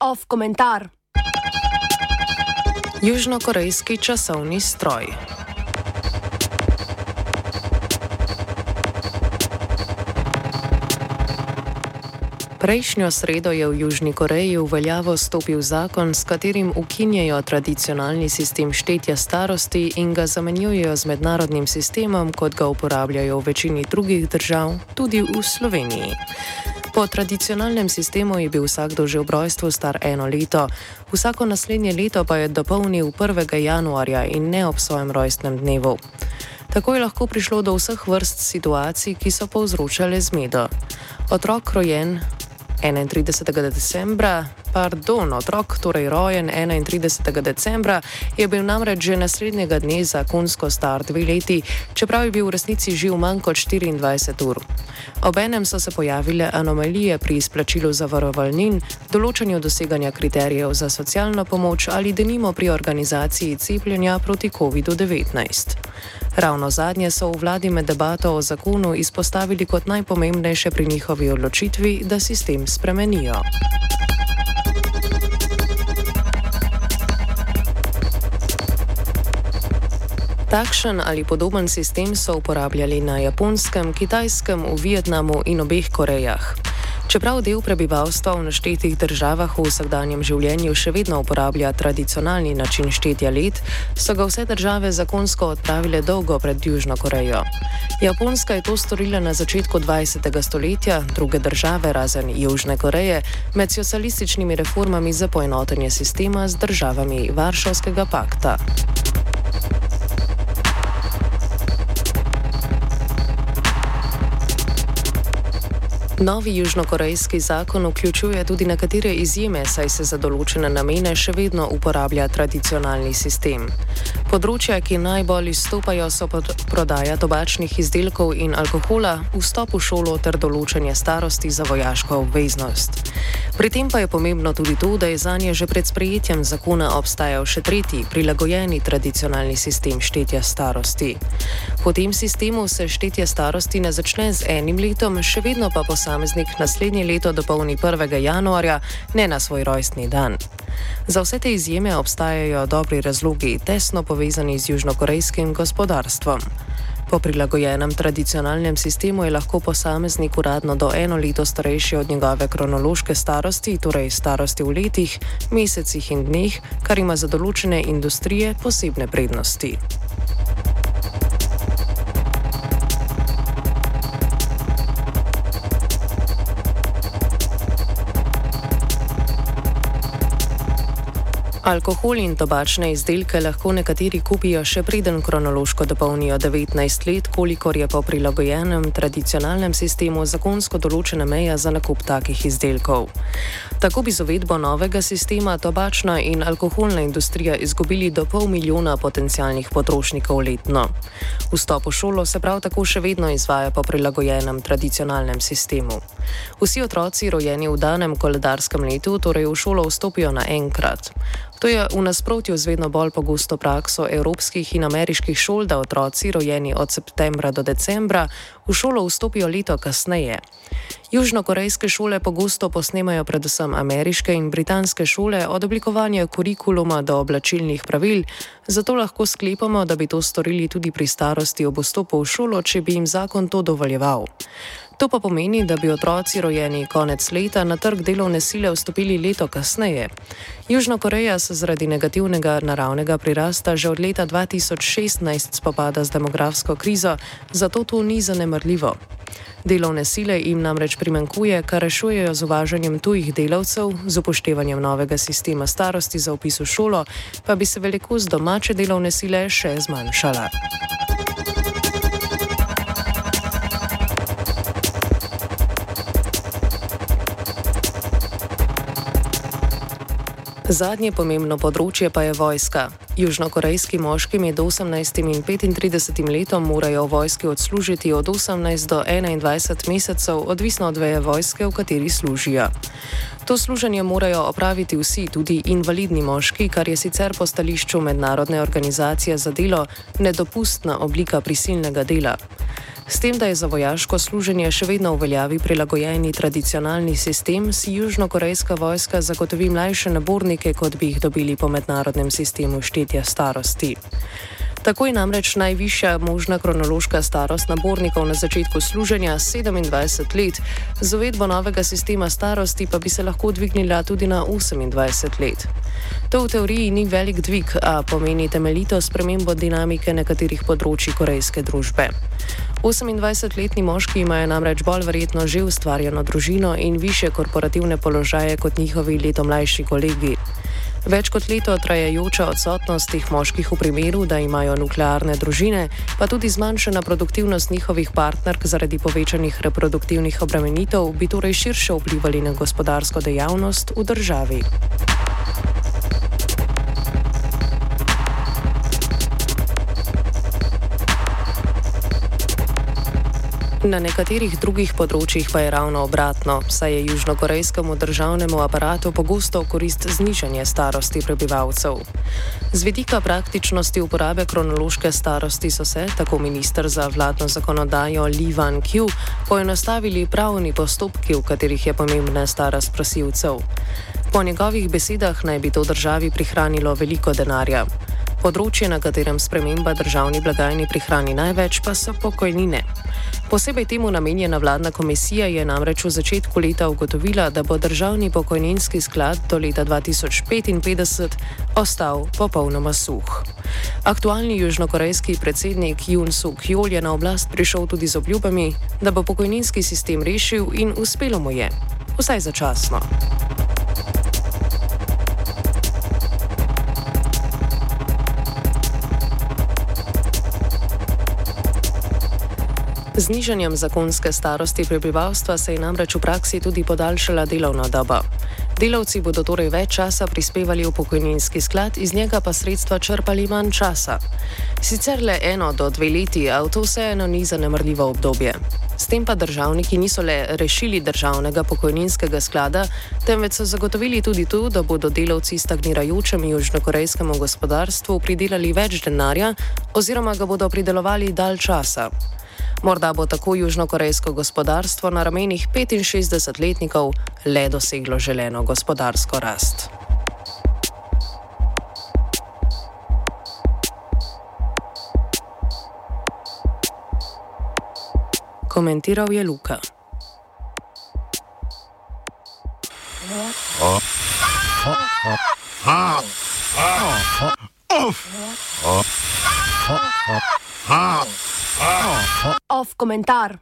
Off komentar. Južnokorejski časovni stroj. Prejšnjo sredo je v Južni Koreji v veljavo stopil zakon, s katerim ukinjajo tradicionalni sistem štetja starosti in ga zamenjujejo z mednarodnim sistemom, kot ga uporabljajo v večini drugih držav, tudi v Sloveniji. Po tradicionalnem sistemu je bil vsakdo že v rojstvu star eno leto, vsako naslednje leto pa je dopolnil 1. januarja in ne ob svojem rojstnem dnevu. Tako je lahko prišlo do vseh vrst situacij, ki so povzročale zmedo. Otrok rojen 31. decembra, pardon, otrok, torej rojen 31. decembra, je bil namreč že naslednjega dne zakonsko star dve leti, čeprav je bil v resnici živ manj kot 24 ur. Obenem so se pojavile anomalije pri izplačilu zavarovalnin, določanju doseganja kriterijev za socialno pomoč ali denimo pri organizaciji cepljenja proti COVID-19. Ravno zadnje so v vladi med debato o zakonu izpostavili kot najpomembnejše pri njihovi odločitvi, da sistem spremenijo. Takšen ali podoben sistem so uporabljali na Japonskem, Kitajskem, v Vietnamu in obeh Korejah. Čeprav del prebivalstva v naštetih državah v vsakdanjem življenju še vedno uporablja tradicionalni način štetja let, so ga vse države zakonsko odpravile dolgo pred Južno Korejo. Japonska je to storila na začetku 20. stoletja, druge države, razen Južne Koreje, med socialističnimi reformami za poenotenje sistema z državami Varšavskega pakta. Novi južnokorejski zakon vključuje tudi nekatere izjeme, saj se za določene namene še vedno uporablja tradicionalni sistem. Področja, ki najbolj izstopajo, so prodaja tobačnih izdelkov in alkohola, vstop v šolo ter določanje starosti za vojaško obveznost. Pri tem pa je pomembno tudi to, da je za nje že pred sprejetjem zakona obstajal še tretji, prilagojeni tradicionalni sistem štetja starosti. Po tem sistemu se štetje starosti ne začne z enim letom, še vedno pa posameznik naslednje leto dopolni 1. januarja, ne na svoj rojstni dan. Za vse te izjeme obstajajo dobri razlogi, tesno povezani z južnokorejskim gospodarstvom. Po prilagojenem tradicionalnem sistemu je lahko posameznik uradno do eno leto starejši od njegove kronološke starosti, torej starosti v letih, mesecih in dneh, kar ima za določene industrije posebne prednosti. Alkohol in tobačne izdelke lahko nekateri kupijo še preden kronološko dopolnijo 19 let, kolikor je po prilagojenem tradicionalnem sistemu zakonsko določena meja za nakup takih izdelkov. Tako bi z uvedbo novega sistema tobačna in alkoholna industrija izgubili do pol milijona potencijalnih potrošnikov letno. Vstop v šolo se prav tako še vedno izvaja po prilagojenem tradicionalnem sistemu. Vsi otroci rojeni v danem koledarskem letu torej v šolo vstopijo naenkrat. To je v nasprotju z vedno bolj pogosto prakso evropskih in ameriških šol, da otroci, rojeni od septembra do decembra, v šolo vstopijo leto kasneje. Južnokorejske šole pogosto posnemajo predvsem ameriške in britanske šole od oblikovanja kurikuluma do oblačilnih pravil, zato lahko sklepamo, da bi to storili tudi pri starosti ob vstopu v šolo, če bi jim zakon to dovoljeval. To pa pomeni, da bi otroci rojeni konec leta na trg delovne sile vstopili leto kasneje. Južna Koreja se zaradi negativnega naravnega prirasta že od leta 2016 spopada z demografsko krizo, zato to ni zanemrljivo. Delovne sile jim namreč primankuje, kar rešujejo z uvažanjem tujih delavcev, z upoštevanjem novega sistema starosti za upis v šolo, pa bi se velikost domače delovne sile še zmanjšala. Zadnje pomembno področje pa je vojska. Južnokorejski moški med 18 in 35 letom morajo v vojski odslužiti od 18 do 21 mesecev, odvisno od veje vojske, v kateri služijo. To služenje morajo opraviti vsi, tudi invalidni moški, kar je sicer po stališču Mednarodne organizacije za delo nedopustna oblika prisilnega dela. S tem, da je za vojaško služenje še vedno v veljavi prilagojeni tradicionalni sistem, si južnokorejska vojska zagotovi mlajše nabornike, kot bi jih dobili po mednarodnem sistemu štetja starosti. Tako je namreč najvišja možna kronološka starost nabornikov na začetku služenja 27 let, z uvedbo novega sistema starosti pa bi se lahko dvignila tudi na 28 let. To v teoriji ni velik dvig, a pomeni temeljito spremembo dinamike nekaterih področji korejske družbe. 28-letni moški imajo namreč bolj verjetno že ustvarjeno družino in više korporativne položaje kot njihovi leto mlajši kolegi. Več kot leto trajajoča odsotnost teh moških v primeru, da imajo nuklearne družine, pa tudi zmanjšana produktivnost njihovih partnerk zaradi povečanih reproduktivnih obremenitev, bi torej širše vplivali na gospodarsko dejavnost v državi. Na nekaterih drugih področjih pa je ravno obratno, saj je južnokorejskemu državnemu aparatu pogosto v korist znižanje starosti prebivalcev. Z vidika praktičnosti uporabe kronološke starosti so se, tako ministr za vladno zakonodajo Li Van Q, poenostavili pravni postopki, v katerih je pomembna starost prosilcev. Po njegovih besedah naj bi to državi prihranilo veliko denarja. Področje, na katerem sprememba državni blagajni prihrani največ, pa so pokojnine. Posebej temu namenjena vladna komisija je namreč v začetku leta ugotovila, da bo državni pokojninski sklad do leta 2055 ostal popolnoma suh. Aktualni južnokorejski predsednik Jun Suk Jol je na oblast prišel tudi z obljubami, da bo pokojninski sistem rešil in uspelo mu je. Vsaj začasno. Z nižanjem zakonske starosti prebivalstva se je namreč v praksi tudi podaljšala delovna doba. Delavci bodo torej več časa prispevali v pokojninski sklad, iz njega pa sredstva črpali manj časa. Sicer le eno do dve leti, a to vseeno ni zanemrljivo obdobje. S tem pa državniki niso le rešili državnega pokojninskega sklada, temveč so zagotovili tudi to, da bodo delavci stagnirajočemu južnokorejskemu gospodarstvu pridelali več denarja oziroma ga bodo pridelovali dalj časa. Morda bo tako južnokorejsko gospodarstvo na ramenih 65-letnikov le doseglo želeno gospodarsko rast. Komentiral je Luka. Off komentar.